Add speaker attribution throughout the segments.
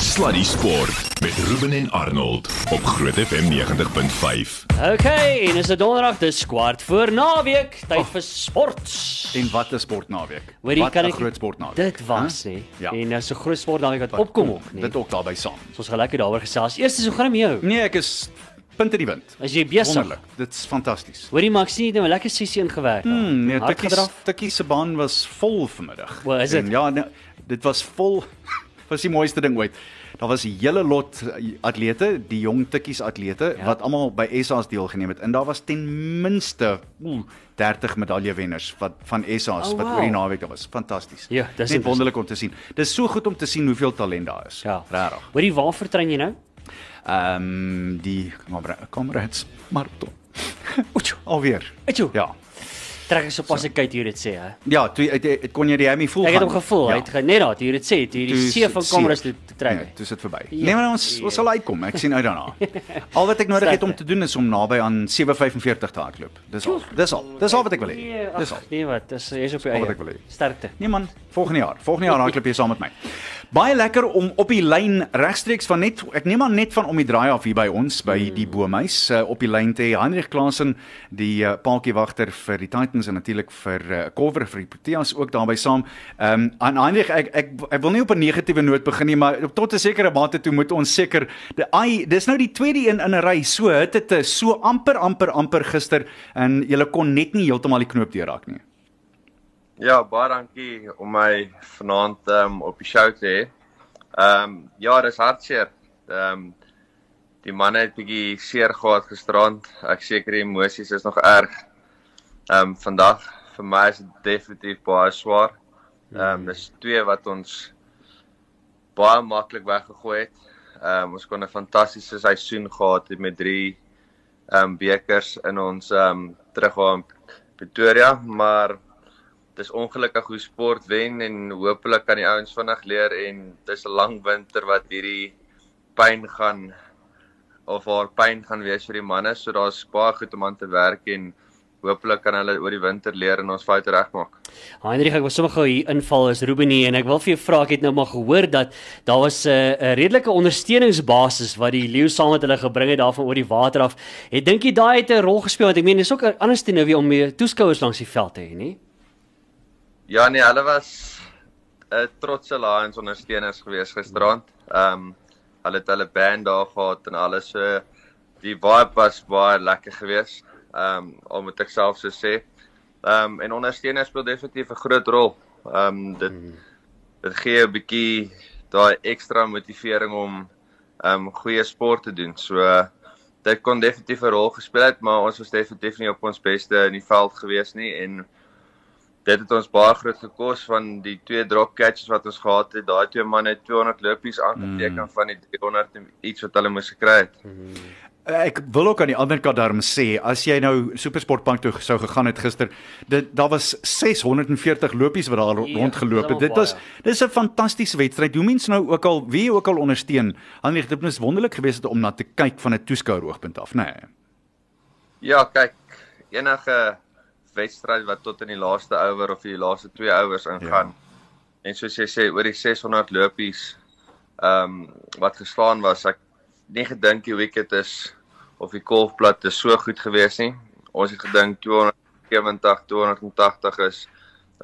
Speaker 1: Sluddy Sport met Ruben en Arnold op Groot FM 90.5.
Speaker 2: Okay, en is dit donderdag, dis kwart voor naweek, tyd vir sport.
Speaker 3: En wat 'n sportnaweek.
Speaker 2: Hoorie,
Speaker 3: wat
Speaker 2: kan
Speaker 3: 'n
Speaker 2: ek
Speaker 3: groot sportnaweek.
Speaker 2: Dit was hè.
Speaker 3: Ja.
Speaker 2: En uh, so groot sportnaweek wat opkom ook, nee.
Speaker 3: Dit ook daarby saam.
Speaker 2: So ons gaan lekker daaroor gesels. Eers is hoe gaan dit met jou?
Speaker 3: Nee, ek is punt in die wind.
Speaker 2: As jy besig.
Speaker 3: Wonderlik. Dit's fantasties.
Speaker 2: Hoorie, maar ek sien jy het nou 'n lekker sessie ingewerk.
Speaker 3: Hmm, nee, Tikkie. Tikkie se baan was vol vanmiddag.
Speaker 2: Wel, is dit?
Speaker 3: Ja, nee, dit was vol was die mooiste ding ooit. Daar was 'n hele lot eh, atlete, die jong tikkies atlete
Speaker 2: Ja.
Speaker 3: wat almal by SA's deelgeneem het. En daar was ten minste oeh, 30 medaljewenners wat van SA's
Speaker 2: Oh,
Speaker 3: wat
Speaker 2: wow.
Speaker 3: oor die naweek daar was. Fantasties.
Speaker 2: Ja, dis
Speaker 3: net wonderlik om te sien. Dis so goed om te sien hoeveel talent daar is.
Speaker 2: Ja.
Speaker 3: Regtig.
Speaker 2: Hoorie, waar vertrein jy nou?
Speaker 3: Ehm um, die kamera- Comrades marathon. Oetjo, alweer.
Speaker 2: Etjo.
Speaker 3: Ja.
Speaker 2: Trek ek so pas ek kyk hoe dit sê, hè.
Speaker 3: Ja, toe het, het, het kon jy die Hemi voel
Speaker 2: Ek het hom gevoel, hy het net daar, hier dit sê, toe hierdie
Speaker 3: Toe
Speaker 2: see van
Speaker 3: is-
Speaker 2: kameras toe te trek.
Speaker 3: Nee, dis dit verby.
Speaker 2: Ja.
Speaker 3: Nee, maar ons ons sal uitkom. Ek sien uit daarna. Al wat ek nodig het om te doen is om naby aan 7:45 te hardloop. Dis al. Dis al. Dis al wat ek wil hê.
Speaker 2: Nee,
Speaker 3: Dis al.
Speaker 2: nee wat, dis jy's op jou eie. Sterkte.
Speaker 3: Nee man, volgende jaar. Volgende jaar hardloop jy saam met my. Baie lekker om op die lyn regstreeks van net ek neem aan net van om die draai af hier by ons by
Speaker 2: Hmm.
Speaker 3: die Boomhuis uh, op die lyn te hê. Hendrik Klaasen, die uh, paadjie-wagter vir die Titans en natuurlik vir uh, Culver vir die Proteas ook daarbey saam. Ehm um, aan Hendrik ek, ek ek wil nie op 'n negatiewe noot begin nie, maar tot 'n sekere mate toe moet ons seker die ai dis nou die tweede een in 'n ry. So het dit so amper amper amper gister en jy kon net nie heeltemal die knoop deurraak nie.
Speaker 4: Ja, baie dankie om my vanaand um, op die show te hê. Ehm um, ja, dis hartseer. Ehm um, die manne het bietjie seer gehad gisterand. Ek seker die emosies is nog erg. Ehm um, vandag vir my is dit definitief baie swaar. Ehm um, dis twee wat ons baie maklik weggegooi het. Ehm um, ons kon 'n fantastiese seisoen gehad het met drie ehm um, bekers in ons ehm um, teruggaan Pretoria, maar dis ongelukkig hoe sport wen en hopelik kan die ouens vinnig leer en dis 'n lang winter wat hierdie pyn gaan of haar pyn gaan wees vir die manne, so daar's baie goed om aan te werk en hopelik kan hulle oor die winter leer en ons foute regmaak.
Speaker 2: Heinrich, ek wil sommer gou hier inval as Ruben hier en ek wil vir jou vra, ek het nou maar gehoor dat daar was 'n uh, 'n redelike ondersteuningsbasis wat die leeu saam met hulle gebring het daarvan oor die water af. Ek dink jy daai het 'n rol gespeel want ek meen dis ook anders te nou weer om meer toeskouers langs die veld te hê, nie?
Speaker 4: Ja nee, hulle was 'n trotse Lions ondersteuners gewees gisterand. Ehm um, hulle het hulle band daar gehad en alles so die vibe was baie lekker geweest. Ehm um, al moet ek self so sê. Ehm um, en ondersteuners speel definitief 'n groot rol. Ehm um, dit dit gee 'n bietjie daai ekstra motivering om ehm um, goeie sport te doen. So uh, dit kon definitief 'n rol gespeel het, maar ons was definitief nie op ons beste in die veld gewees nie en dit het ons baie groot gekos van die twee drop catches wat ons gehad het. Daai twee manne het 200 lopies aangeteken mm. van die 300 en iets wat hulle moes gekry het.
Speaker 3: Ek wil ook aan die ander kant daarom sê as jy nou Supersportbank toe sou gegaan het gister, dit daar was 640 lopies wat daar
Speaker 2: Ja,
Speaker 3: rondgeloop het. Dit was dis 'n fantastiese wedstryd. Hoe mense nou ook al wie ook al ondersteun. Hanlie, dit is wonderlik geweest om na te kyk van 'n toeskouer oogpunt af, nê. Nee.
Speaker 4: Ja, kyk, enige wedstryd wat tot in die laaste oor of die laaste twee ouers ingaan. Ja. En soos jy sê, oor die 600 lopies ehm um, wat geslaan was, ek nie gedink die wicket is of die golfplat is so goed gewees nie. Ons het gedink 270, 280 is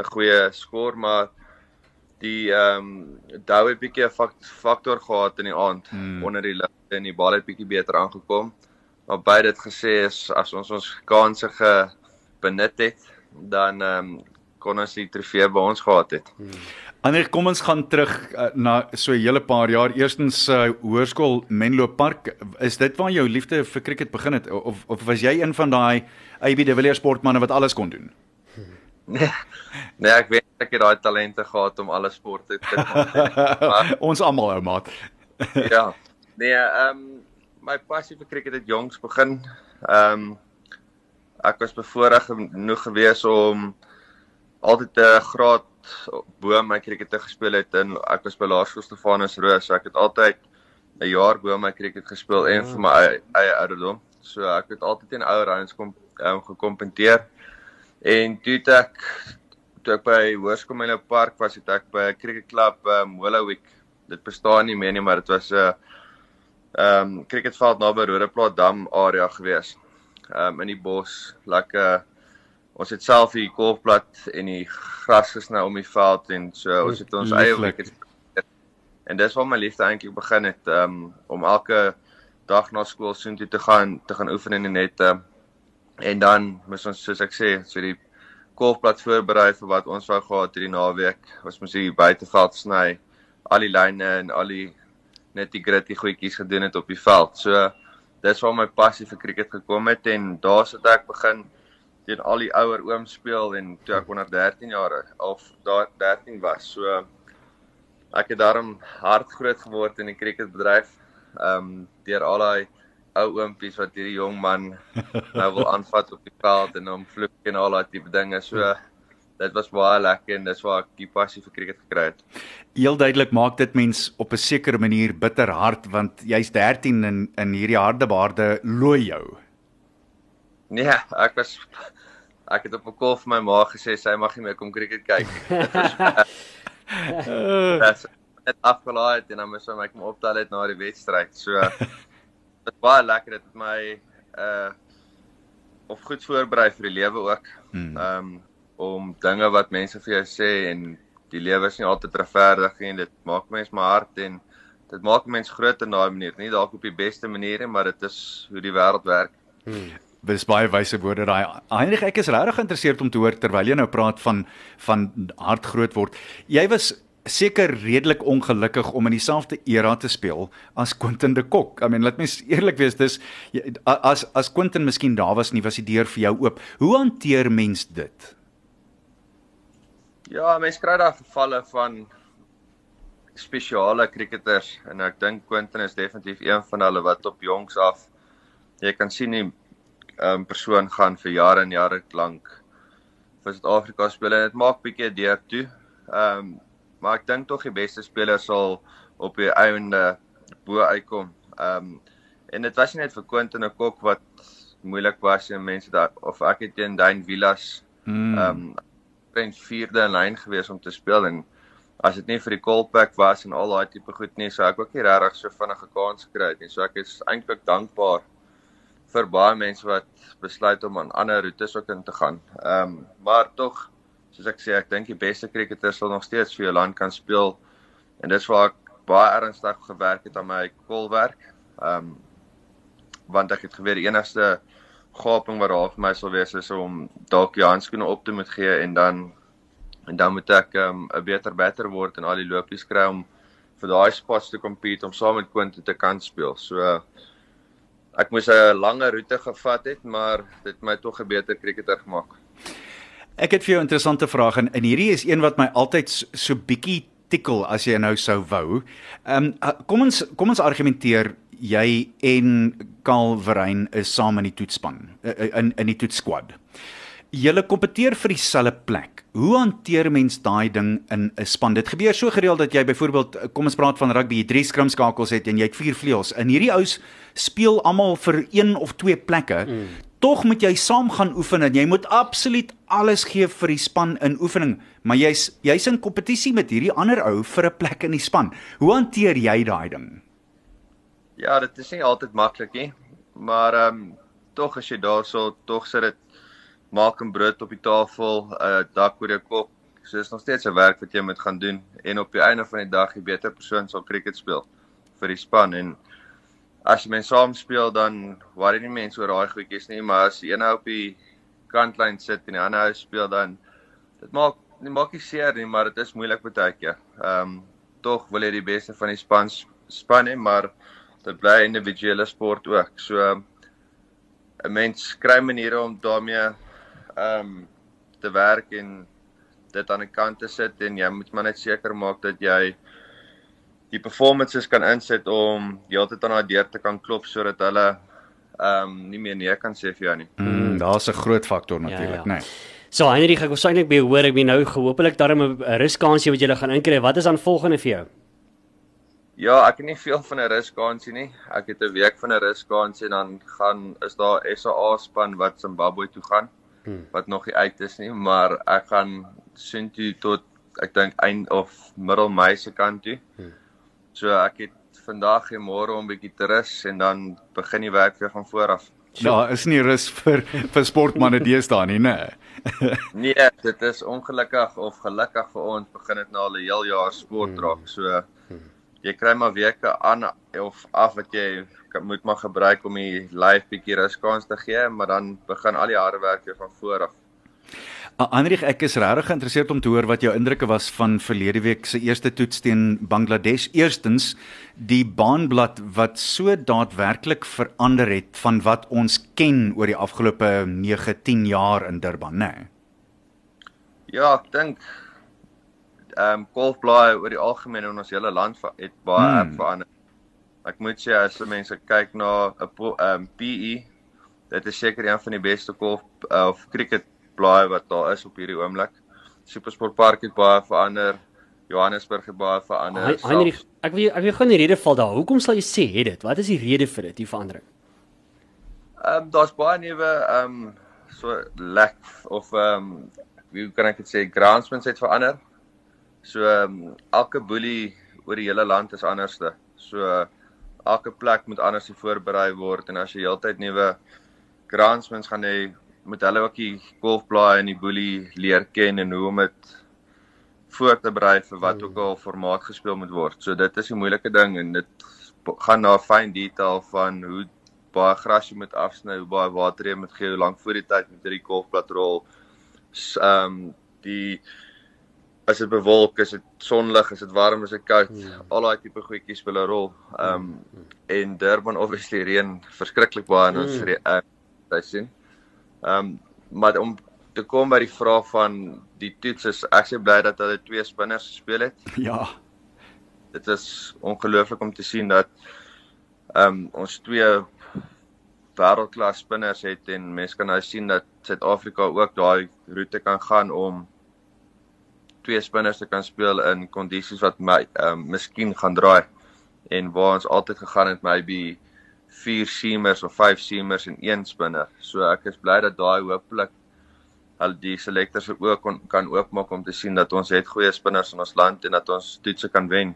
Speaker 4: 'n goeie skoor, maar die ehm um, Dow het bietjie 'n fak- faktor gehad in die aand
Speaker 3: hmm.
Speaker 4: onder die lig en die bal het bietjie beter aangekom. Maar by dit gesê is as ons ons kanse ge benut het, dan ehm um, kon ons die trofee by ons gehad het.
Speaker 3: Ander kom ons gaan terug uh, na so 'n hele paar jaar. Eerstens uh, Hoërskool Menlo Park. Is dit waar jou liefde vir cricket begin het of of was jy een van daai AB de Villiers sportmense wat alles kon doen?
Speaker 4: Nee, nee ek weet ek het daai talente gehad om alle sporte te doen.
Speaker 3: ons almal ou maat.
Speaker 4: ja. Nee, ehm um, my passie vir cricket het jongs begin. Ehm um, ek was bevoorreg genoeg gewees om altyd 'n graad bo my cricket te gespeel het en ek was by Laerskool Stefanus Roos, so ek het altyd 'n jaar bo my cricket gespeel en vir my eie, ouderdom. So ek het altyd in ouer rounds kom um, gekompeteer. En toe het ek toe ek by Hoërskool Menlo Park was, het ek by 'n cricket klub um, Hollowwick dit bestaan nie meer nie, maar dit was 'n ehm um, cricketveld naby Rodeplaat Dam area gewees. Um, in die bos, lekker. Ons het self die golfplat en die gras gesny om die veld en so ons het ons eie wicket en dis waar my liefde eintlik begin het um, om elke dag na skool soontoe te gaan te gaan oefen in die nette. En dan moet ons soos ek sê so die golfplat voorberei vir wat ons wou gehad hierdie naweek. Ons moes hier buiteveld sny al die lyne en al die net die gritty goedjies gedoen het op die veld. So dis waar my passie vir cricket gekom het en daar sit ek begin teen al die ouer ooms speel en toe ek onder 13 jaar of daar 13 was. So ek het daarom hard groot geword in die cricketbedryf. Ehm um, deur al daai ou oompies wat hierdie jong man nou wil aanvat op die veld en hom vloek en al daai tipe dinge. So dit was baie lekker en dis waar ek die passie vir cricket gekry het.
Speaker 3: Heel duidelik maak dit mens op 'n sekere manier bitter hard want jy's 13 in in hierdie harde baarde looi jou.
Speaker 4: Nee, ek was ek het op 'n kol vir my ma gesê sy mag nie meer kom cricket kyk nie. Dit het afgelaai en dan moes ek my optel het na die wedstryd. So dit baie lekker dit het my uh of goed voorberei vir die lewe ook. Hmm. Ehm um, om dinge wat mense vir jou sê en die lewe is nie altyd regverdig nie dit maak mense maar hard en dit maak mense groot in daai manier. Nie dalk op die beste manier nie, maar dit is hoe die wêreld werk. Hmm.
Speaker 3: Dis baie wyse woorde daai. Heinrich, ek is regtig geïnteresseerd om te hoor terwyl jy nou praat van van hard groot word. Jy was seker redelik ongelukkig om in dieselfde era te speel as Quentin de Kok. I mean, laat mens eerlik wees, dis as as Quentin miskien daar was nie, was die deur vir jou oop. Hoe hanteer mens dit?
Speaker 4: Ja, mens kry daar gevalle van spesiale cricketers en ek dink Quentin is definitief een van hulle wat op jongs af jy kan sien nie 'n um, persoon gaan vir jare en jare lank vir Suid-Afrika speel en dit maak bietjie deur toe. Ehm um, maar ek dink tog die beste spelers sal op die einde bo uitkom. Ehm um, en dit was nie net vir Quentin en Kok wat moeilik was en mense daar of ek het teen Dane Villas hmm. ehm mm. um, en vierde in lyn gewees om te speel en as dit nie vir die Colpack was en al daai tipe goed nie, sou ek ook nie regtig so vinnige kans gekry het nie. So ek is eintlik dankbaar vir baie mense wat besluit om aan ander roetes ook in te gaan. Ehm um, maar tog soos ek sê, ek dink die beste cricketers sal nog steeds vir jou land kan speel. En dis waar ek baie ernstig gewerk het aan my kolwerk. Ehm um, want ek het geweet die enigste gaping wat daar vir my sal wees is om dalk die handskoene op te moet gee en dan en dan moet ek ehm, 'n um, beter batter word en al die lopies kry om vir daai spots te compete om saam met Quentin te kan speel. So uh, ek moes 'n langer roete gevat het, maar dit my tog 'n beter kriketer gemaak.
Speaker 3: Ek het vir jou 'n interessante vraag en, en hierdie is een wat my altyd so, so bietjie tikkel as jy nou sou wou. Ehm um, kom ons kom ons argumenteer jy en Karl Verrein is saam in die toetspan eh, eh, in in die toetsquad. Julle kompeteer vir dieselfde plek. Hoe hanteer mens daai ding in 'n span? Dit gebeur so gereeld dat jy byvoorbeeld kom ons praat van rugby, jy drie skrimskakels het en jy het vier vleuels. In hierdie ous speel almal vir een of twee plekke. Mm. Tog moet jy saam gaan oefen en jy moet absoluut alles gee vir die span in oefening, maar jy's jy's in kompetisie met hierdie ander ou vir 'n plek in die span. Hoe hanteer jy daai ding?
Speaker 4: Ja, dit is nie altyd maklik nie, maar ehm um, tog as jy daarso tog sit dit maak 'n brood op die tafel, 'n uh, dak oor jou kop. So is nog steeds 'n werk wat jy moet gaan doen en op die einde van die dag die beter persoon sal cricket speel vir die span en as jy mense saam speel dan worry nie mense oor daai goedjies nie, maar as een op die kantlyn sit en die ander ou speel dan dit maak nie maak nie seer nie, maar dit is moeilik baie keer. Ehm um, tog wil jy die beste van die span span hê, maar dit bly 'n individuele sport ook. So 'n mens kry maniere om daarmee ehm um, te werk en dit aan die kant te sit en jy moet maar net seker maak dat jy die performances kan inset om heeltyd aan daai deur te kan klop sodat hulle ehm um, nie meer nee kan sê vir jou nie.
Speaker 3: Mm, Daar's 'n groot faktor natuurlik, ja, ja. né? Nee.
Speaker 2: So Heinrich, ek was eintlik by hoor ek ben nou gehoopelik daarom 'n ruskansie wat jy gaan inkry. Wat is aan volgende vir jou?
Speaker 4: Ja, ek het nie veel van 'n ruskansie nie. Ek het 'n week van 'n ruskansie en dan gaan is daar SA span wat Zimbabwe toe gaan hmm. wat nog nie uit is nie, maar ek gaan sien toe tot ek dink eind of middel Mei se kant toe. Hmm So ek het vandag en môre om bietjie te rus en dan begin die werk weer van voor af.
Speaker 3: Daar is nie rus vir vir sportmense deesdae nie, né?
Speaker 4: Nee, dit is ongelukkig of gelukkig vir ons begin dit nou al 'n heel jaar sport raak. So jy kry maar weke aan of af wat jy kan- moet maar gebruik om die lyf bietjie ruskans te gee, maar dan begin al die harde werk weer van voor af.
Speaker 3: Andrieg, ek is regtig geïnteresseerd om te hoor wat jou indrukke was van verlede week se eerste toets teen Bangladesh. Eerstens, die baanblad wat so daadwerklik verander het van wat ons ken oor die afgelope 9, 10 jaar in Durban, né? Nee.
Speaker 4: Ja, ek dink ehm um, golfblaaie oor die algemeen in ons hele land het baie
Speaker 3: Hmm.
Speaker 4: hmm. verander. Ek moet sê as mense kyk na 'n ehm PE, dit is seker een van die beste golf uh, of cricketblaaie wat daar is op hierdie oomblik. Supersportpark het baie verander. Johannesburg het baie verander.
Speaker 2: Hein- Heinrich, ek wil ek wil gou die rede val daar. Hoekom sal jy sê het dit? Wat is die rede vir dit, die verandering?
Speaker 4: Ehm um, daar's baie nuwe ehm um, so lek of ehm um, hoe kan ek dit sê groundsmen het verander. So um, elke boelie oor die hele land is anderste. So uh, elke plek moet anders voorberei word en as jy heeltyd nuwe groundsmen gaan hê, moet hulle ook die golfblaai en die boelie leer ken en hoe om dit voor te berei vir wat ook al formaat gespeel moet word. So dit is 'n moeilike ding en dit gaan na fyn detail van hoe baie gras jy moet afsny, hoe baie water jy moet gee, hoe lank voor die tyd moet jy die golfplat rol. Ehm um, die as dit bewolk, is dit sonlig, is dit warm, is dit koud, al daai tipe goedjies speel 'n rol. Ehm um, en Durban obviously reën verskriklik baie in ons
Speaker 2: Mm.
Speaker 4: uh, seisoen. Ehm um, maar om te kom by die vraag van die toets is ek sê bly dat hulle twee spinners gespeel het.
Speaker 3: Ja.
Speaker 4: Dit is ongelooflik om te sien dat ehm um, ons twee wêreldklas spinners het en mense kan nou sien dat Suid-Afrika ook daai roete kan gaan om twee spinners te kan speel in kondisies wat my ehm um, miskien gaan draai en waar ons altyd gegaan het maybe vier seamers of vyf seamers en een spinner. So ek is bly dat daai hopelik al die selektors se oë kon kan oopmaak om te sien dat ons het goeie spinners in ons land en dat ons toetse kan wen.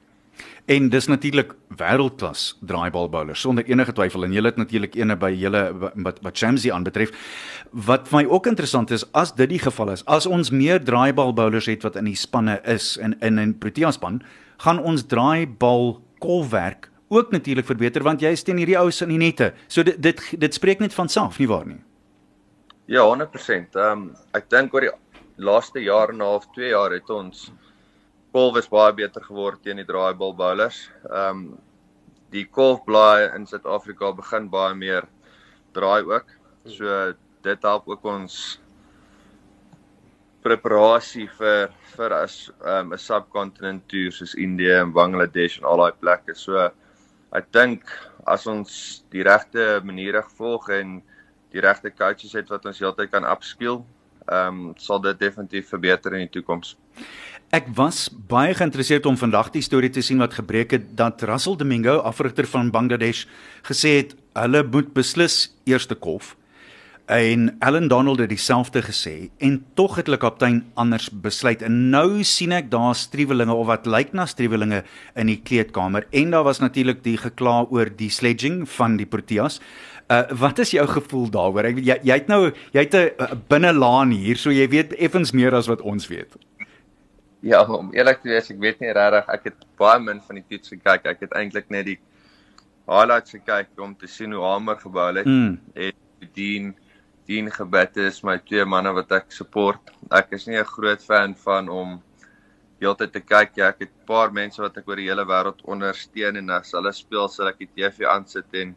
Speaker 3: En dis natuurlik wêreldklas draaibalbowlers sonder enige twyfel en jy het natuurlik ene by julle wat wat Shamsi aanbetref. Wat vir my ook interessant is as dit die geval is, as ons meer draaibalbowlers het wat in die spanne is in in 'n Protea span, gaan ons draaibal kolwerk ook natuurlik verbeter want jy is teen hierdie ouens in die nette. So dit dit dit spreek net van self nie waar nie.
Speaker 4: Ja, 100%. Ehm um, ek dink oor die laaste jaar en 'n half, 2 jaar het ons golf is baie beter geword teen die draaibal bowlers. Ehm um, die golfblaai in Suid-Afrika begin baie meer draai ook. So dit help ook ons preparasie vir vir as ehm, 'n um, subcontinent toer soos Indië en Bangladesh en al daai plekke. So ek dink as ons die regte maniere volg en die regte coaches het wat ons heeltyd kan upskill, ehm um, sal dit definitief verbeter in die toekoms.
Speaker 3: Ek was baie geïnteresseerd om vandag die storie te sien wat gebreek het dat Russell Domingo, afrigter van Bangladesh, gesê het hulle moet beslis eerste kolf. En Allen Donald het dieselfde gesê en tog het hulle kaptein anders besluit. En nou sien ek daar striwelinge of wat lyk na striwelinge in die kleedkamer en daar was natuurlik die gekla oor die sledging van die Proteas. Uh wat is jou gevoel daaroor? Ek jy jy het nou jy het 'n binnelaan hier, so jy weet effens meer as wat ons weet.
Speaker 4: Ja, om eerlik te wees, ek weet nie regtig, ek het baie min van die toets gekyk. Ek het eintlik net die highlights gekyk om te sien hoe Hamer gebou het
Speaker 3: Mm.
Speaker 4: en Dean Dean Gebed is my twee manne wat ek support. Ek is nie 'n groot fan van om heeltyd te kyk ja, ek het 'n paar mense wat ek oor die hele wêreld ondersteun en as hulle speel sal ek die TV aansit en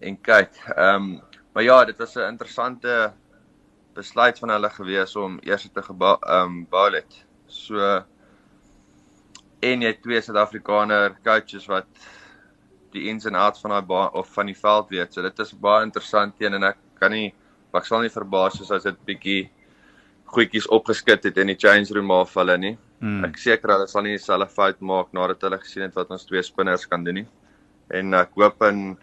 Speaker 4: en kyk. Ehm um, maar ja, dit was 'n interessante besluit van hulle gewees om eers te gebou ehm um, bowl het. So en jy het twee Suid-Afrikaner coaches wat die ins en outs van daai baan of van die veld weet. So dit is baie interessant teen en ek kan nie ek sal nie verbaas as dit bietjie goedjies opgeskit het in die change room af hulle nie.
Speaker 3: Mm.
Speaker 4: Ek seker hulle sal nie dieselfde fout maak nadat hulle gesien het wat ons twee spinners kan doen nie. En ek hoop in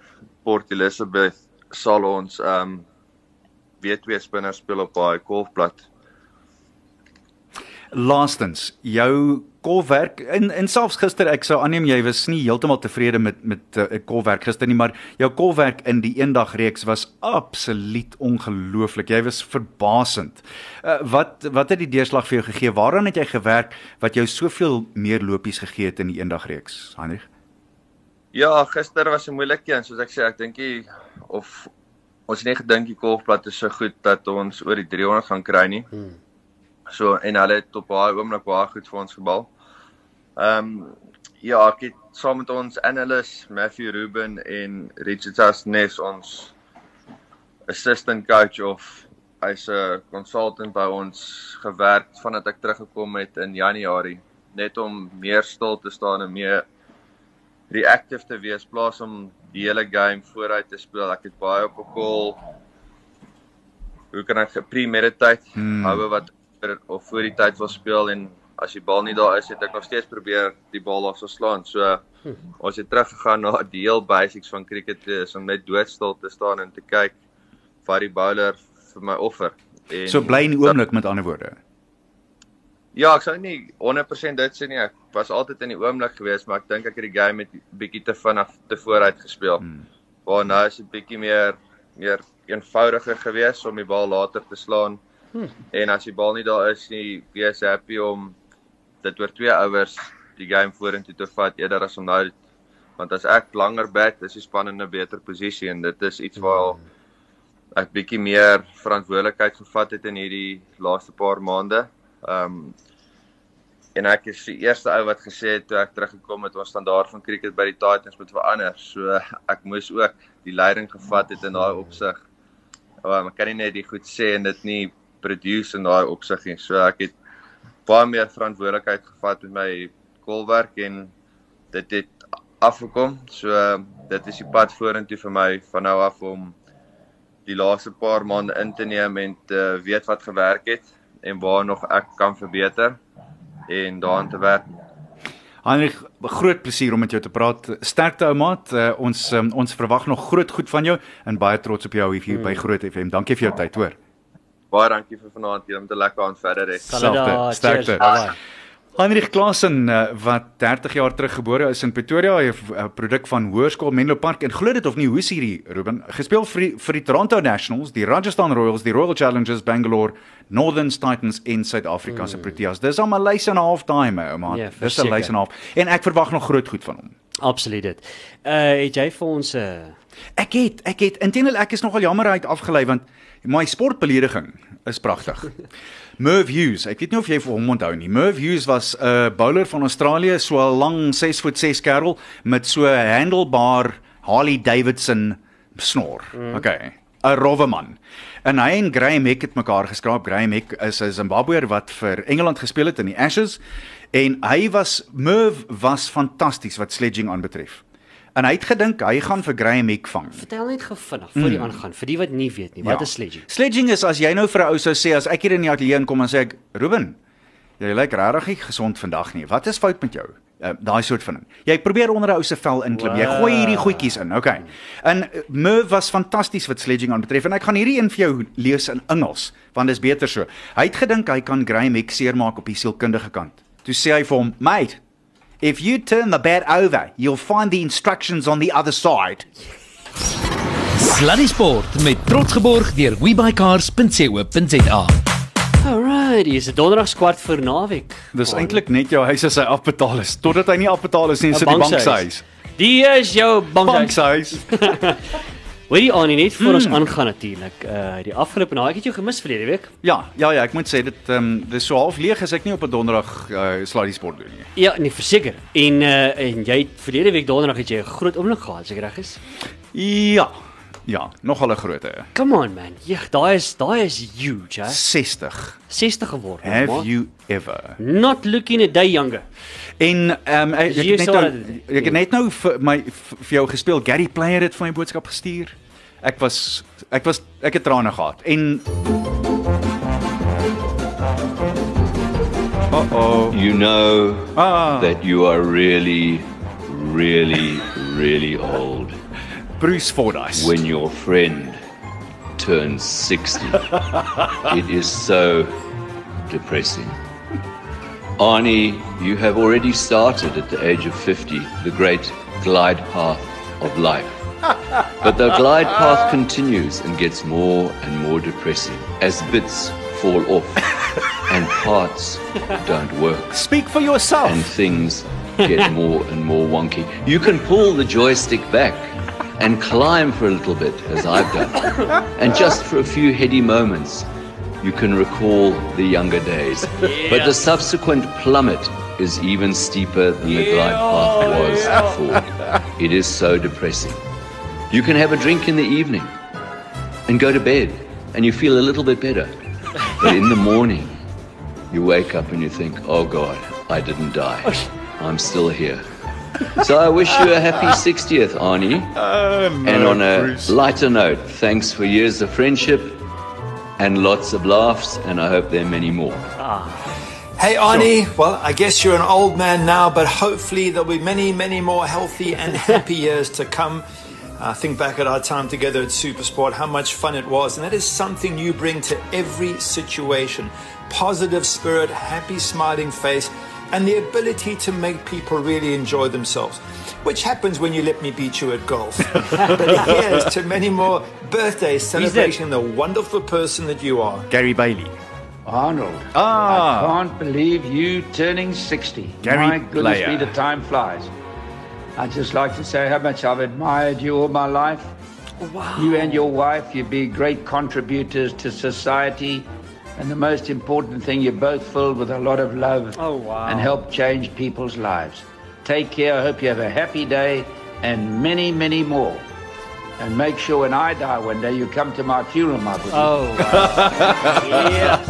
Speaker 4: Port Elizabeth sal ons ehm um, weer twee spinners speel op daai golfplat.
Speaker 3: Laastens, jou kolwerk en en selfs gister ek sou aanneem jy was nie heeltemal tevrede met met 'n uh, kolwerk gister nie, maar jou kolwerk in die eendag reeks was absoluut ongelooflik. Jy was verbasend. Uh, wat wat het die deurslag vir jou gegee? Waaraan het jy gewerk wat jou soveel meer lopies gegee het in die eendag reeks, Heinrich?
Speaker 4: Ja, gister was 'n moeilike een, soos ek sê, ek dink jy of ons het nie gedink die golfplat is so goed dat ons oor die 300 gaan kry nie. Hmm. So en hulle het op baie oomblik baie goed vir ons gebal. Ehm um, ja, ek het saam met ons analyst Matthew Ruben en Richard Asnes ons assistant coach of hy's 'n consultant by ons gewerk vandat ek teruggekom het in Januarie net om meer stil te staan en meer reactive te wees plaas om die hele game vooruit te speel. Ek het baie op 'n call hoe kan ek premeditate hmm. hou wat of voor die tyd wil speel en as die bal nie daar is, het ek nog steeds probeer die bal af slaan. So hm. ons het teruggegaan na die heel basics van cricket is om net doodstil te staan en te kyk wat die bowler vir my offer.
Speaker 3: En so bly in die oomblik met ander woorde.
Speaker 4: Ja, ek sou nie 100% dit sê nie. Ek was altyd in die oomblik geweest, maar ek dink ek het die game met bietjie te vinnig te vooruit gespeel. Hmm. Waar nou is dit bietjie meer meer eenvoudiger geweest om die bal later te slaan. En as die bal nie daar is nie, wees happy om dit oor twee ouers die game vorentoe te vat eerder as om nou want as ek langer bat is die span in 'n beter posisie en dit is iets waar ek bietjie meer verantwoordelikheid gevat het in hierdie laaste paar maande. Ehm um, en ek is die eerste ou wat gesê het toe ek teruggekom het ons standaard van cricket by die Titans moet verander. So ek moes ook die leiding gevat het in daai opsig. Maar ek kan nie net die goed sê en dit nie produce in daai opsig nie. So ek het baie meer verantwoordelikheid gevat met my kolwerk en dit het afgekom. So dit is die pad vorentoe vir my van nou af om die laaste paar maande in te neem en te weet wat gewerk het en waar nog ek kan verbeter en daaraan te werk.
Speaker 3: Heinrich, groot plesier om met jou te praat. Sterkte ou maat. Uh, ons um, ons verwag nog groot goed van jou en baie trots op jou hier mm. by Groot FM. Dankie vir jou tyd, hoor.
Speaker 4: Baie dankie vir vanaand. Jy moet 'n lekker aand verder hê.
Speaker 3: Sterkte. Sterkte. Bye. Heinrich Klasen eh, wat 30 jaar terug gebore is in Pretoria, 'n eh, produk van Hoërskool Menlo Park en glo dit of nie, hoe's hierdie Ruben gespeel vir vir die Toronto Nationals, die Rajasthan Royals, die Royal Challengers Bangalore, Northern Titans en Suid-Afrika se mm. Proteas. Dis al 'n lys en 'n half time, ou man. Ja, Dis 'n lys en 'n half en ek verwag nog groot goed van hom.
Speaker 2: Absoluut dit. Uh het jy vir ons 'n uh...
Speaker 3: Ek het ek het intendeel ek is nogal jammer uit afgelei want my sportbelediging is pragtig. Merv Hughes, ek weet nie of jy vir hom onthou nie. Merv Hughes was 'n uh, bowler van Australië, so 'n lang 6 voet 6 kerel met so 'n handlebar Harley Davidson snor. Mm. Okay. 'n Rowwe man. En hy en Graham Hick het mekaar geskraap. Graham Hick is 'n Zimbabweër wat vir Engeland gespeel het in die Ashes en hy was Merv was fantasties wat sledging aanbetref. En hy het gedink hy gaan vir Graham Hick vang.
Speaker 2: Vertel net gou vinnig voor die mm. aangaan vir die wat nie weet nie. Wat ja. is sledging?
Speaker 3: Sledging is as jy nou vir 'n ou sou sê as ek hier in die ateljee inkom en sê ek Ruben, jy lyk regtig nie gesond vandag nie. Wat is fout met jou? Uh, daai soort van ding. Jy probeer onder 'n ou se vel inklim. Wow. Jy gooi hierdie goedjies in. Okay. En Merv was fantasties wat sledging aanbetref en ek gaan hierdie een vir jou lees in Engels want dit is beter so. Hy het gedink hy kan Graham Hick seermaak op die sielkundige kant. Toe sê hy vir hom, "Mate, If you turn the bat over, you'll find the instructions on the other side.
Speaker 5: Sluddy Sport met trots geborg deur webycars.co.za.
Speaker 2: Alright, dis 'n donderdag kwart vir naweek.
Speaker 3: Dis eintlik net jou huis as hy afbetaal is. Totdat hy nie afbetaal is nie, sit die bank se huis.
Speaker 2: Die is jou bank
Speaker 3: se huis.
Speaker 2: Hoorie aan net voor hmm. ons aangaan natuurlik. Uh die afgelope naweek het jy gemis verlede week?
Speaker 3: Ja, ja ja, ek moet sê dit ehm um, dis so half leeg as ek nie op 'n donderdag uh slaai die sport doen nie.
Speaker 2: Ja, nee, verseker. En uh en jy verlede week donderdag het jy 'n groot oomblik gehad, seker reg is?
Speaker 3: Ja. Ja, nogal 'n groot hè.
Speaker 2: Come on man. Ja, daai is daai is huge, hè.
Speaker 3: 60.
Speaker 2: 60 geword.
Speaker 3: Have man. you ever?
Speaker 2: Not looking a day younger.
Speaker 3: En ehm um, ek, ek het net nou, ek het net nou vir my vir jou gespeel. Gary Player het vir my boodskap gestuur ek was ek was ek het trane gehad en
Speaker 6: Uh oh. You know ah. that you are really, really, really old.
Speaker 3: Bruce Fordyce.
Speaker 6: When your friend turns 60, it is so depressing. Arnie, you have already started at the age of 50 the great glide path of life. But the glide path continues and gets more and more depressing as bits fall off and parts don't work
Speaker 3: Speak for yourself.
Speaker 6: and things get more and more wonky. You can pull the joystick back and climb for a little bit, as I've done. And just for a few heady moments, you can recall the younger days. But the subsequent plummet is even steeper than the glide path was before. It is so depressing. You can have a drink in the evening and go to bed, and you feel a little bit better. But in the morning, you wake up and you think, oh God, I didn't die. I'm still here. So I wish you a happy 60th, Arnie. and on a lighter note, thanks for years of friendship and lots of laughs, and I hope there are many more.
Speaker 7: Hey, Arnie. Well, I guess you're an old man now, but hopefully there'll be many, many more healthy and happy years to come. Uh, think back at our time together at Supersport, how much fun it was. And that is something you bring to every situation positive spirit, happy, smiling face, and the ability to make people really enjoy themselves. Which happens when you let me beat you at golf. but here's to many more birthdays celebrating the wonderful person that you are.
Speaker 3: Gary Bailey.
Speaker 8: Arnold.
Speaker 3: Ah.
Speaker 8: I can't believe you turning 60.
Speaker 3: Gary
Speaker 8: my goodness
Speaker 3: Player.
Speaker 8: me, the time flies. I'd just like to say how much I've admired you all my life. Wow. You and your wife, you'd be great contributors to society. And the most important thing, you're both filled with a lot of love
Speaker 2: Oh, wow.
Speaker 8: and help change people's lives. Take care. I hope you have a happy day and many, many more. And make sure when I die one day, you come to my funeral, my boy.
Speaker 2: Oh. Wow. yes.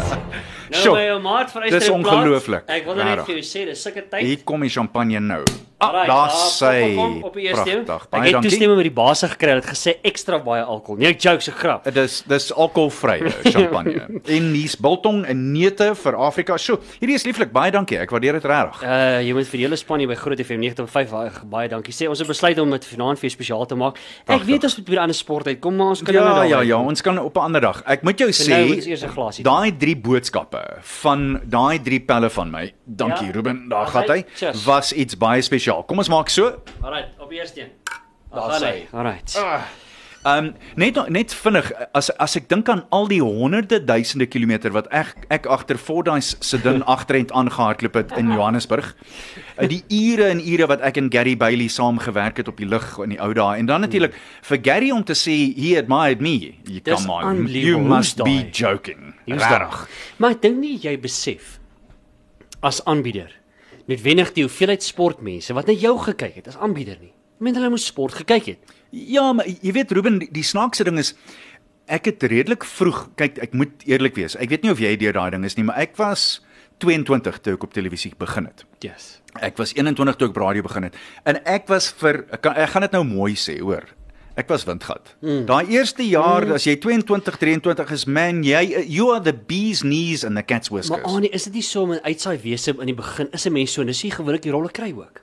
Speaker 2: Nou
Speaker 3: Sjoe,
Speaker 2: my ou maat van
Speaker 3: dis er ongelooflik,
Speaker 2: Ek wil nou net
Speaker 3: regtig.
Speaker 2: vir jou sê, dis sulke tyd.
Speaker 3: Hier kom die champagne nou. Ah,
Speaker 2: Alright,
Speaker 3: daar
Speaker 2: daar,
Speaker 3: sê.
Speaker 2: kom, kom, kom, op die eerste.
Speaker 3: Pragtig.
Speaker 2: Ek het toestemming met die baas gekry. Het gesê ekstra baie alkohol. Nee, ek joke se grap.
Speaker 3: Dit is dis alkoholvrye champagne. en hier's biltong en neute vir Afrika. So, hierdie is lieflik. Baie dankie. Ek waardeer dit regtig.
Speaker 2: Uh jy moet vir die hele span hier by Groot FM 95 baie, dankie sê. Ons het besluit om dit vanaand vir spesiaal te maak. Ek
Speaker 3: Pragtig.
Speaker 2: weet ons moet by 'n ander sport uitkom, maar ons kan
Speaker 3: Ja,
Speaker 2: nou
Speaker 3: ja, ja, ons kan op 'n ander dag. Ek moet jou
Speaker 2: So
Speaker 3: sê,
Speaker 2: nou moet ons eers 'n glasie
Speaker 3: daai drie boodskappe van daai drie pelle van my. Dankie
Speaker 2: Ja.
Speaker 3: Ruben, daar gaan hy.
Speaker 2: cheers.
Speaker 3: Was iets baie spesiaal. Kom ons maak so.
Speaker 2: Alright, op eerste een.
Speaker 3: Daar sê
Speaker 2: sê. Alright.
Speaker 3: Ehm um, net net vinnig as as ek dink aan al die honderde duisende kilometer wat ek ek agter Fordyce se ding agterend aangehardloop het in Johannesburg. Uh, die ure en ure wat ek en Gary Bailey saam gewerk het op die lug in die ou dae en dan natuurlik vir Gary om te sê he admired me. You
Speaker 2: Dis
Speaker 3: come on. You must be joking. Regtig.
Speaker 2: Maar ek dink nie jy besef as aanbieder noodwendig die hoeveelheid sportmense wat na jou gekyk het as aanbieder nie. Ek meen hulle moes sport gekyk het.
Speaker 3: Ja, maar jy weet Ruben, die, die snaakse ding is ek het redelik vroeg, kyk, ek moet eerlik wees. Ek weet nie of jy deur daai ding is nie, maar ek was 22 toe ek op televisie begin het.
Speaker 2: Yes.
Speaker 3: Ek was 21 toe ek radio begin het. En ek was vir ek, kan, ek gaan dit nou mooi sê, hoor. Ek was windgat. Mm. Daai eerste jaar mm. as jy 22, 23 is, man, jy you are the bee's knees and the cat's whiskers.
Speaker 2: Maar Annie, is dit nie so 'n uitsaai wese in die begin is 'n mens so en dis nie gewoonlik die rolle kry ook.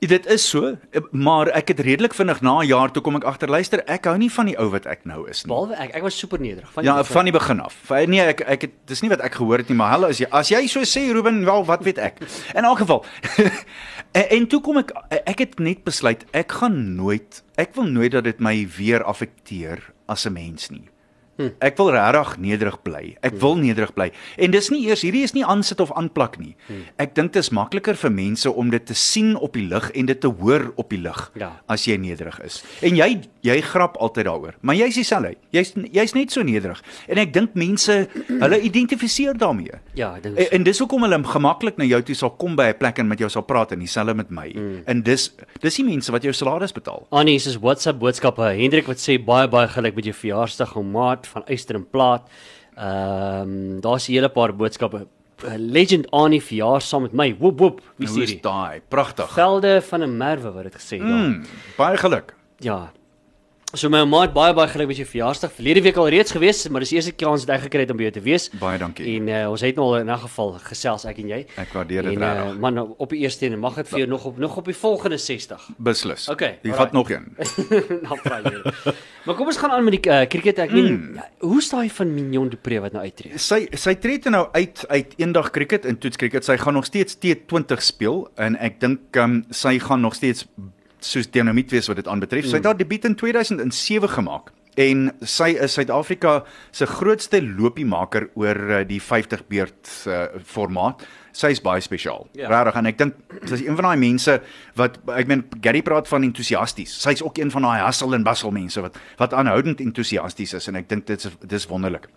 Speaker 3: Dit is so, maar ek het redelik vinnig na 'n jaar toe kom ek agter, luister, ek hou nie van die ou wat ek nou is nie.
Speaker 2: Behalwe ek, ek was super nederig van
Speaker 3: Ja,
Speaker 2: die begin.
Speaker 3: van die begin af. Nee, ek ek het dis nie wat ek gehoor het nie, maar hulle as jy as jy so sê Ruben, wel, wat weet ek. In elk geval. en, en toe kom ek ek het net besluit ek gaan nooit ek wil nooit dat dit my weer affekteer as 'n mens nie. Hm. Ek wil regtig nederig bly. Ek hm. wil nederig bly. En dis nie eers hierdie is nie aansit of aanplak nie. Hm. Ek dink dit is makliker vir mense om dit te sien op die lig en dit te hoor op die lig
Speaker 2: Ja.
Speaker 3: as jy nederig is. En jy jy grap altyd daaroor, maar jy's dieselfde. Jy's jy's net so nederig. En ek dink mense hulle identifiseer daarmee.
Speaker 2: Ja, ek dink
Speaker 3: En,
Speaker 2: so.
Speaker 3: en dis hoekom hulle gemaklik na jou toe sal kom by 'n plek en met jou sal praat en dieselfde met my. Mm. En dis dis die mense wat jou salaris betaal.
Speaker 2: Annie, dis WhatsApp boodskappe. Hendrik wat sê baie baie geluk met jou verjaarsdag, ou maat van Eyster en Plaat. Ehm um, daar's 'n hele paar boodskappe. Uh, Legend Annie verjaar saam met my. Woep woep. Wie
Speaker 3: Nou
Speaker 2: sê dit?
Speaker 3: daai pragtig.
Speaker 2: Velde van 'n Merwe wat dit gesê het.
Speaker 3: Mm, baie geluk.
Speaker 2: Ja. So my maat baie baie geluk met jou verjaarsdag. Verlede week al reeds gewees, maar dis die eerste kans wat ek gekry het om by jou te wees.
Speaker 3: Baie dankie.
Speaker 2: En uh, ons het nou al in 'n geval gesels ek en jy.
Speaker 3: Ek waardeer dit
Speaker 2: En uh,
Speaker 3: regtig.
Speaker 2: man op die eerste en mag dit vir jou nog op nog op die volgende 60.
Speaker 3: Beslis.
Speaker 2: Okay,
Speaker 3: Jy vat nog een.
Speaker 2: Dan vra jy. Maar kom ons gaan aan met die uh, cricket. Ek meen,
Speaker 3: Mm.
Speaker 2: hoe staan jy van Mignon du Preez wat nou uittreë?
Speaker 3: Sy sy tree toe nou uit uit eendag cricket en toets cricket. Sy gaan nog steeds T20 speel en ek dink um, sy gaan nog steeds soos dinamiet wees wat dit aanbetref. Sy het haar debuut in 2007 gemaak en sy is Suid-Afrika se grootste lopiemaker oor uh, die 50 beurt uh, formaat. Sy is baie spesiaal.
Speaker 2: Ja.
Speaker 3: Regtig en ek dink sy is een van daai mense wat ek meen Gary praat van entoesiasties. Sy's ook een van daai hustle en bustle mense wat wat aanhoudend entoesiasties is en ek dink dit is dis wonderlik.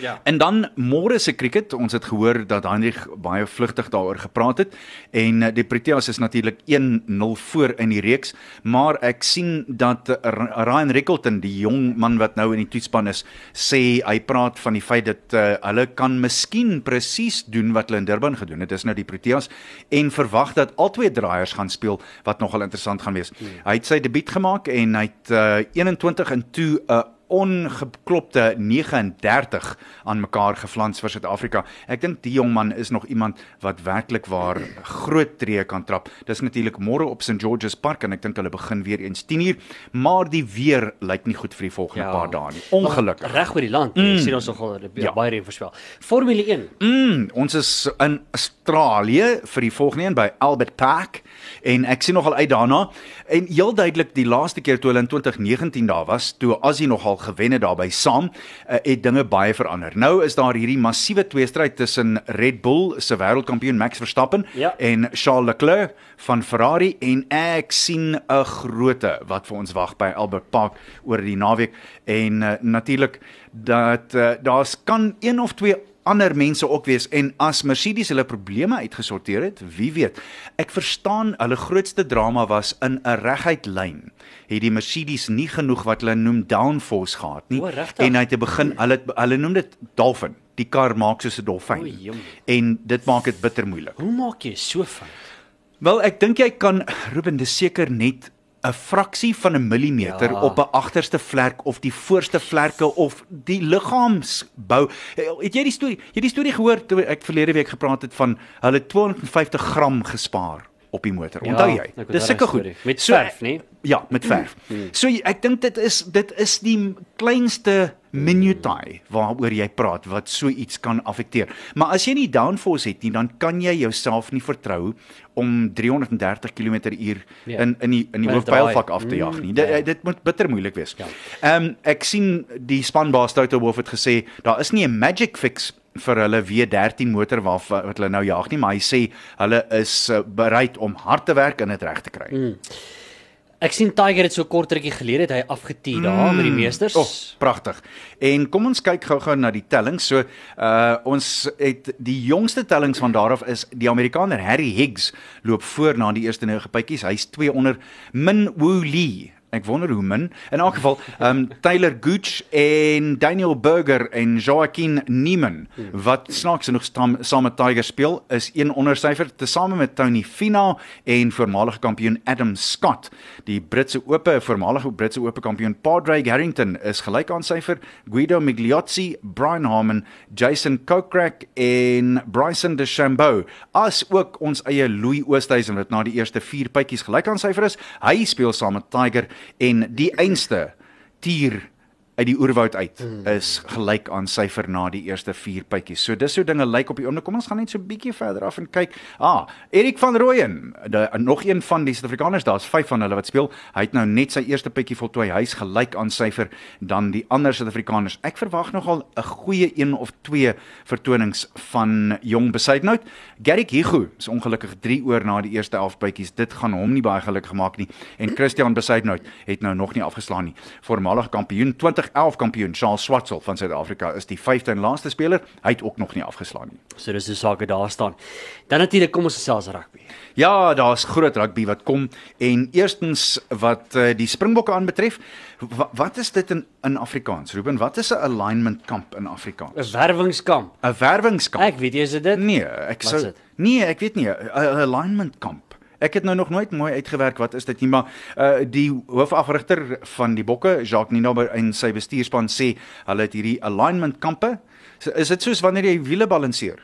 Speaker 2: Ja.
Speaker 3: En dan môre se cricket, ons het gehoor dat Heinrich baie vlugtig daaroor gepraat het en eh, die Proteas is natuurlik 1-0 voor in die reeks, maar ek sien dat eh, Ryan Rickleton, die jong man wat nou in die toetspan is, sê hy praat van die feit dat uh, hulle kan miskien presies doen wat hulle in Durban gedoen het. Dis nou die Proteas en verwag dat albei draaiers gaan speel wat nogal interessant gaan wees. Hmm. Hy het sy debuut gemaak en hy het uh, 21 en toe 'n uh, ongeklopte 39 aan mekaar geflans vir Suid-Afrika. Ek dink die jong man is nog iemand wat werklik waar groot tree kan trap. Dis natuurlik môre op St George's Park en ek dink hulle begin weer eens 10uur, maar die weer lyk nie goed vir die volgende
Speaker 2: Ja.
Speaker 3: paar dae nie. Ongelukkig.
Speaker 2: Reg oor die land. Mm. sien ons nogal ja.
Speaker 3: Ja.
Speaker 2: baie reën voorspel. Formule 1.
Speaker 3: Mm, ons is in Australië vir die volgende een by Albert Park en ek sien nogal uit daarna en heel duidelik die laaste keer toe hulle in 2019 daar was, toe Aussie nogal gewen het daarby saam, uh, het dinge baie verander. Nou is daar hierdie massiewe tweestryd tussen Red Bull se wêreldkampioen Max Verstappen
Speaker 2: Ja.
Speaker 3: en Charles Leclerc van Ferrari en ek sien 'n groote wat vir ons wag by Albert Park oor die naweek en uh, natuurlik dat uh, daar's kan een of twee ander mense ook wees en as Mercedes hulle probleme uitgesorteer het, wie weet. Ek verstaan hulle grootste drama was in 'n reguit lyn. Het die Mercedes nie genoeg wat hulle noem downforce gehad nie
Speaker 2: O, regtig?
Speaker 3: en hy het te begin hulle hulle noem dit dolphin. Die kar maak soos 'n
Speaker 2: O,
Speaker 3: dolfyn.
Speaker 2: jemmer.
Speaker 3: En dit maak dit bitter moeilik.
Speaker 2: Hoe maak jy so fout?
Speaker 3: Wel, ek dink jy kan Ruben, dis seker net 'n fraksie van 'n millimeter
Speaker 2: Ja.
Speaker 3: ja. op 'n agterste vlek of die voorste vlerke of die liggaamsbou. Het jy die storie, jy die storie gehoor toe ek verlede week gepraat het van hulle 250 gram gespaar op die motor. Onthou jy? Dis sulke goed.
Speaker 2: Met
Speaker 3: So,
Speaker 2: verf, nee?
Speaker 3: Ja, met verf. So jy- ek dink dit is dit is die kleinste minutiae waaroor jy praat wat so iets kan affekteer. Maar as jy nie downforce het nie, dan kan jy jouself nie vertrou om 330 km/h
Speaker 2: Ja.
Speaker 3: in in die in die hoofpylvak af te jag nie.
Speaker 2: Mm,
Speaker 3: Dit
Speaker 2: ja.
Speaker 3: dit moet bitter moeilik wees.
Speaker 2: Ja.
Speaker 3: Ehm um, ek sien die spanbaas Toto Wolff het gesê daar is nie 'n magic fix vir hulle W13 motor waarf wat hulle nou jag nie, maar hy sê hulle is uh, bereid om hard te werk en dit reg te kry. Mm.
Speaker 2: Ek sien Tiger het so kort rukkie gelede het hy afgetee daar met die meesters.
Speaker 3: Oh, pragtig. En kom ons kyk gou-gou na die tellings. So, uh ons het die jongste tellings van daar af is die Amerikaner Harry Higgs loop voor na die eerste 9 bytjies. Hy's 2 onder Min Woo Lee. Ek wonder hoe min. In elk geval, um Taylor Gooch en Daniel Berger en Joaquin Niemann wat snaaks genoeg saam, met Tiger speel, is een ondersyfer tesame met Tony Finau en voormalige kampioen Adam Scott. Die Britse Ope, voormalige Britse Ope kampioen Padraig Harrington is gelyk aan syfer Guido Migliozzi, Brian Harmon, Jason Kokrak en Bryson DeChambeau. As ook ons eie Louis Oosthuizen wat na die eerste 4 bytjies gelyk aan syfer is. Hy speel saam met Tiger en die einste tier uit die oerwoud uit is gelyk aan syfer na die eerste 4 bytjies. So dis hoe dinge lyk op die oomblik. Kom ons gaan net so 'n bietjie verder af en kyk. Ah, Erik van Rooyen, nog een van die Suid-Afrikaners, daar's 5 van hulle wat speel. Hy het nou net sy eerste bytjie voltooi. Hy's gelyk aan syfer dan die ander Suid-Afrikaners. Ek verwag nogal 'n goeie een of twee vertonings van jong Besuidnout. Garrick Hugo is ongelukkig 3 oor na die eerste 11 bytjies. Dit gaan hom nie baie gelukkig gemaak nie. En Christian Besuidnout het nou nog nie afgeslaan nie. Voormalige kampioen 2011 kampioen Charles Swartsel van Suid-Afrika is die 5de en laaste speler. Hy het ook nog nie afgeslaan nie.
Speaker 2: So dis die sake daar staan. Dan natuurlik kom ons gesels rugby.
Speaker 3: Ja, daar's groot rugby wat kom en eerstens wat uh, die Springbokke aanbetref, wa, wat is dit in in Afrikaans? Ruben, wat is 'n alignment kamp in Afrikaans?
Speaker 2: 'n Werwingskamp.
Speaker 3: 'n Werwingskamp.
Speaker 2: Ek weet jy is dit?
Speaker 3: Nee, ek sou? Nee, ek weet nie. 'n alignment kamp. Ek het nou nog nooit mooi uitgewerk wat is dit nie, maar uh die hoofafrigter van die Bokke, Jacques Ninaber en sy bestuurspan sê hulle het hierdie alignment kampe So, Is dit soos wanneer jy wiele balanseer?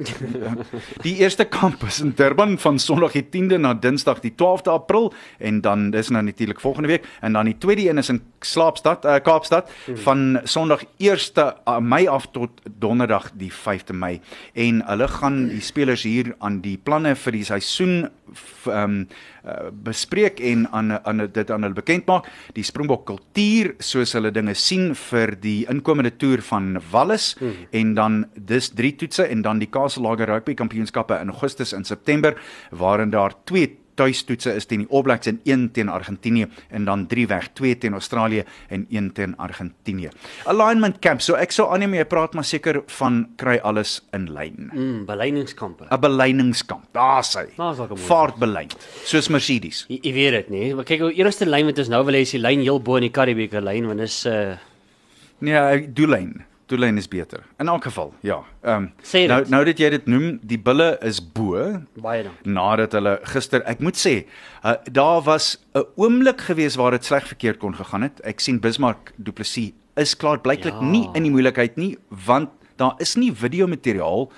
Speaker 3: die eerste kamp is in Durban van Sondag die 10de na Dinsdag die 12de April en dan dis nou natuurlik volgende week en dan die tweede een is in Slaapstad, uh, Kaapstad van Sondag 1 Mei af tot Donderdag die 5de Mei. En hulle gaan die spelers hier aan die planne vir die seisoen ehm uh, bespreek en aan aan dit aan hulle bekend maak die Springbok kultuur soos hulle dinge sien vir die inkomende toer van Wallis hmm. en dan dis drie toetse en dan die Castle Rugby Kampioenskappe in Augustus en September waarin daar twee tuistoetse is teen die All Blacks en een teen Argentinië en dan drie weg, twee teen Australië en een teen Argentinië. Alignment camp. So ek sou aanneem jy praat maar seker van kry alles in lyn.
Speaker 2: Mm, beleiningskampe.
Speaker 3: 'n Beleiningskamp. Daar sy.
Speaker 2: Daar's dalk 'n mooi
Speaker 3: Vaartbelyn. Soos Mercedes.
Speaker 2: Jy, jy weet dit, nee. Maar kyk, die eerste lyn wat ons nou wil hê is die lyn heel bo in die Karibieke lyn want dis uh
Speaker 3: Nee, doellyn. Doellyn is beter. In elk geval, ja. Ehm um,
Speaker 2: Sê dit.
Speaker 3: nou nou dat jy dit noem, die bulle is bo
Speaker 2: baie dankie.
Speaker 3: nadat hulle gister, ek moet sê, uh, daar was 'n oomblik gewees waar dit sleg verkeerd kon gegaan het. Ek sien Bismarck Du Plessis is klaar blyklik
Speaker 2: ja.
Speaker 3: nie in die moeilikheid nie want daar is nie videomateriaal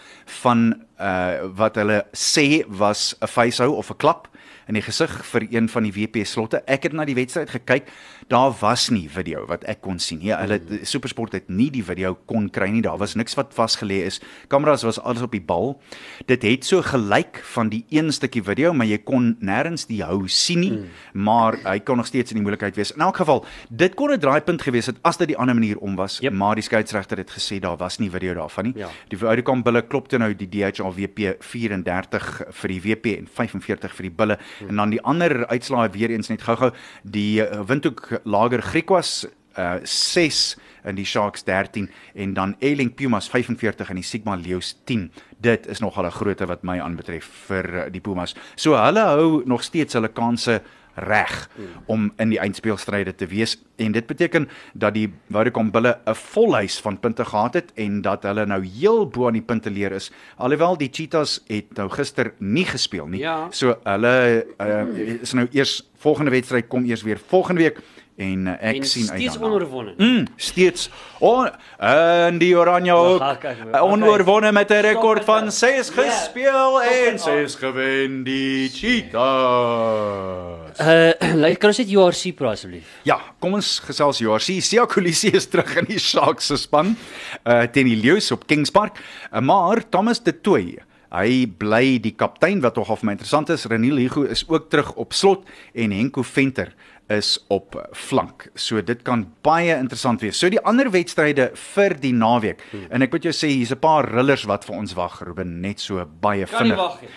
Speaker 3: van uh wat hulle sê was 'n facehou of 'n klap in die gesig vir een van die WP slotte. Ek het na die wedstryd gekyk. Daar was nie video wat ek kon sien nie. Hulle het- Supersport het nie die video kon kry nie. Daar was niks wat vasgelê is. Kameras was alles op die bal. Dit het so gelyk van die een stukkie video, maar jy kon nêrens die hou sien nie. Mm. Maar hy kon nog steeds in die moeilikheid wees. In elk geval, dit kon 'n draaipunt gewees het as dit die ander manier om was.
Speaker 2: Yep.
Speaker 3: Maar die skeieregter het gesê daar was nie video daarvan nie.
Speaker 2: Ja.
Speaker 3: Die Oudekam bulle klop toe nou die DHL WP 34 vir die WP en 45 vir die bulle. Hmm. En dan die ander uitslae weer eens net gou-gou. Die uh, Windhoek Lager Griquas uh 6 in die Sharks 13 en dan Eling Pumas 45 en die Sigma Leeu's 10. Dit is nogal 'n grootte wat my aanbetref vir uh, die Pumas. So hulle hou nog steeds hulle kanse reg om in die eindspelstryde te wees en dit beteken dat die Vodacom Bulle 'n volhuis van punte gehad het en dat hulle nou heel bo aan die punte leer is alhoewel die Cheetahs het nou gister nie gespeel nie
Speaker 2: Ja.
Speaker 3: so hulle uh, is nou eers volgende wedstryd kom eers weer volgende week en uh, ek
Speaker 2: en
Speaker 3: sien uit
Speaker 2: steeds
Speaker 3: daarna.
Speaker 2: onoorwonde.
Speaker 3: Mm, steeds on, en die Oranje ook
Speaker 2: kyk,
Speaker 3: uh,
Speaker 2: okay.
Speaker 3: onoorwonde met 'n rekord van
Speaker 2: dit.
Speaker 3: 6
Speaker 2: Ja,
Speaker 3: gespeel
Speaker 2: stop
Speaker 3: en
Speaker 2: met
Speaker 3: 6 gewen die Cheetahs.
Speaker 2: Uh like, kan ons net URC praat asseblief?
Speaker 3: Ja, kom ons gesels JRC. Sia Kolisi is terug in die Sharks se span uh teen die Leeu's op Kings Park. Uh, maar Thomas de Toey Hy bly die kaptein wat nogal vir my interessant is. Reniel Hugo is ook terug op slot en Henko Venter is op flank. So dit kan baie interessant wees. So die ander wedstryde vir die naweek. Hmm. En ek moet jou sê hier's 'n paar rillers wat vir ons wag, Ruben, net so baie
Speaker 2: Kan nie
Speaker 3: vinnig.
Speaker 2: wag nie.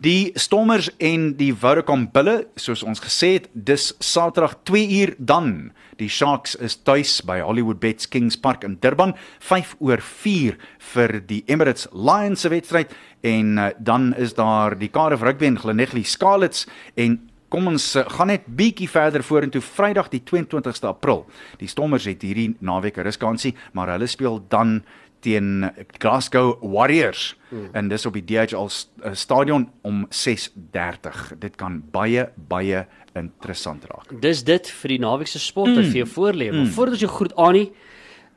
Speaker 3: Die Stormers en die Vodacom Bulle, soos ons gesê het, dis Saterdag 2 uur dan. Die Sharks is tuis by Hollywood Bets Kings Park in Durban, 5 oor 4 vir die Emirates Lions se wedstryd en uh, dan is daar die Cardiff Rugby en Gleneagles Scarlets en Kom ons uh, gaan net bietjie verder vorentoe Vrydag die 22ste April. Die Stormers het hierdie naweek 'n ruskansie, maar hulle speel dan teen Glasgow Warriors hmm. en dis op die DHL uh, stadion om 6:30. Dit kan baie baie interessant raak.
Speaker 2: Dis dit vir die naweek se sport wat vir jou voorlê. Maar voordat ons jou groet Annie,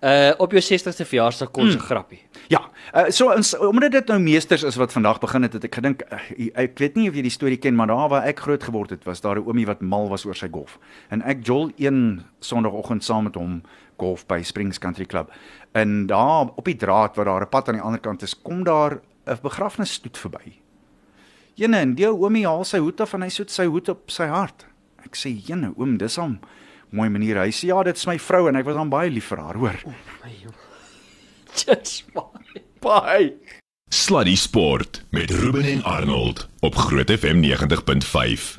Speaker 2: uh op jou 60ste verjaarsdag kom 'n grappie.
Speaker 3: Ja, uh, so ons, omdat dit nou meesters is wat vandag begin het, het ek gedink uh, ek weet nie of jy die storie ken, maar daar waar ek groot geword het, was daar 'n oomie wat mal was oor sy golf. En ek jol een Sondagoggend saam met hom golf by Springs Country Club. En daar op die draad waar daar 'n pad aan die ander kant is, kom daar 'n begrafnisstoet verby. Jene, en die oomie haal sy hoed af en hy soet sy hoed op sy hart. Ek sê, "Jene, oom, dis hom." Mooi manier. Hy sê, "Ja, dit is my vrou en ek was dan baie lief vir haar, hoor."
Speaker 2: Just my.
Speaker 3: Baie.
Speaker 1: Sluddy Sport met Ruben en Arnold op Groot FM 90.5.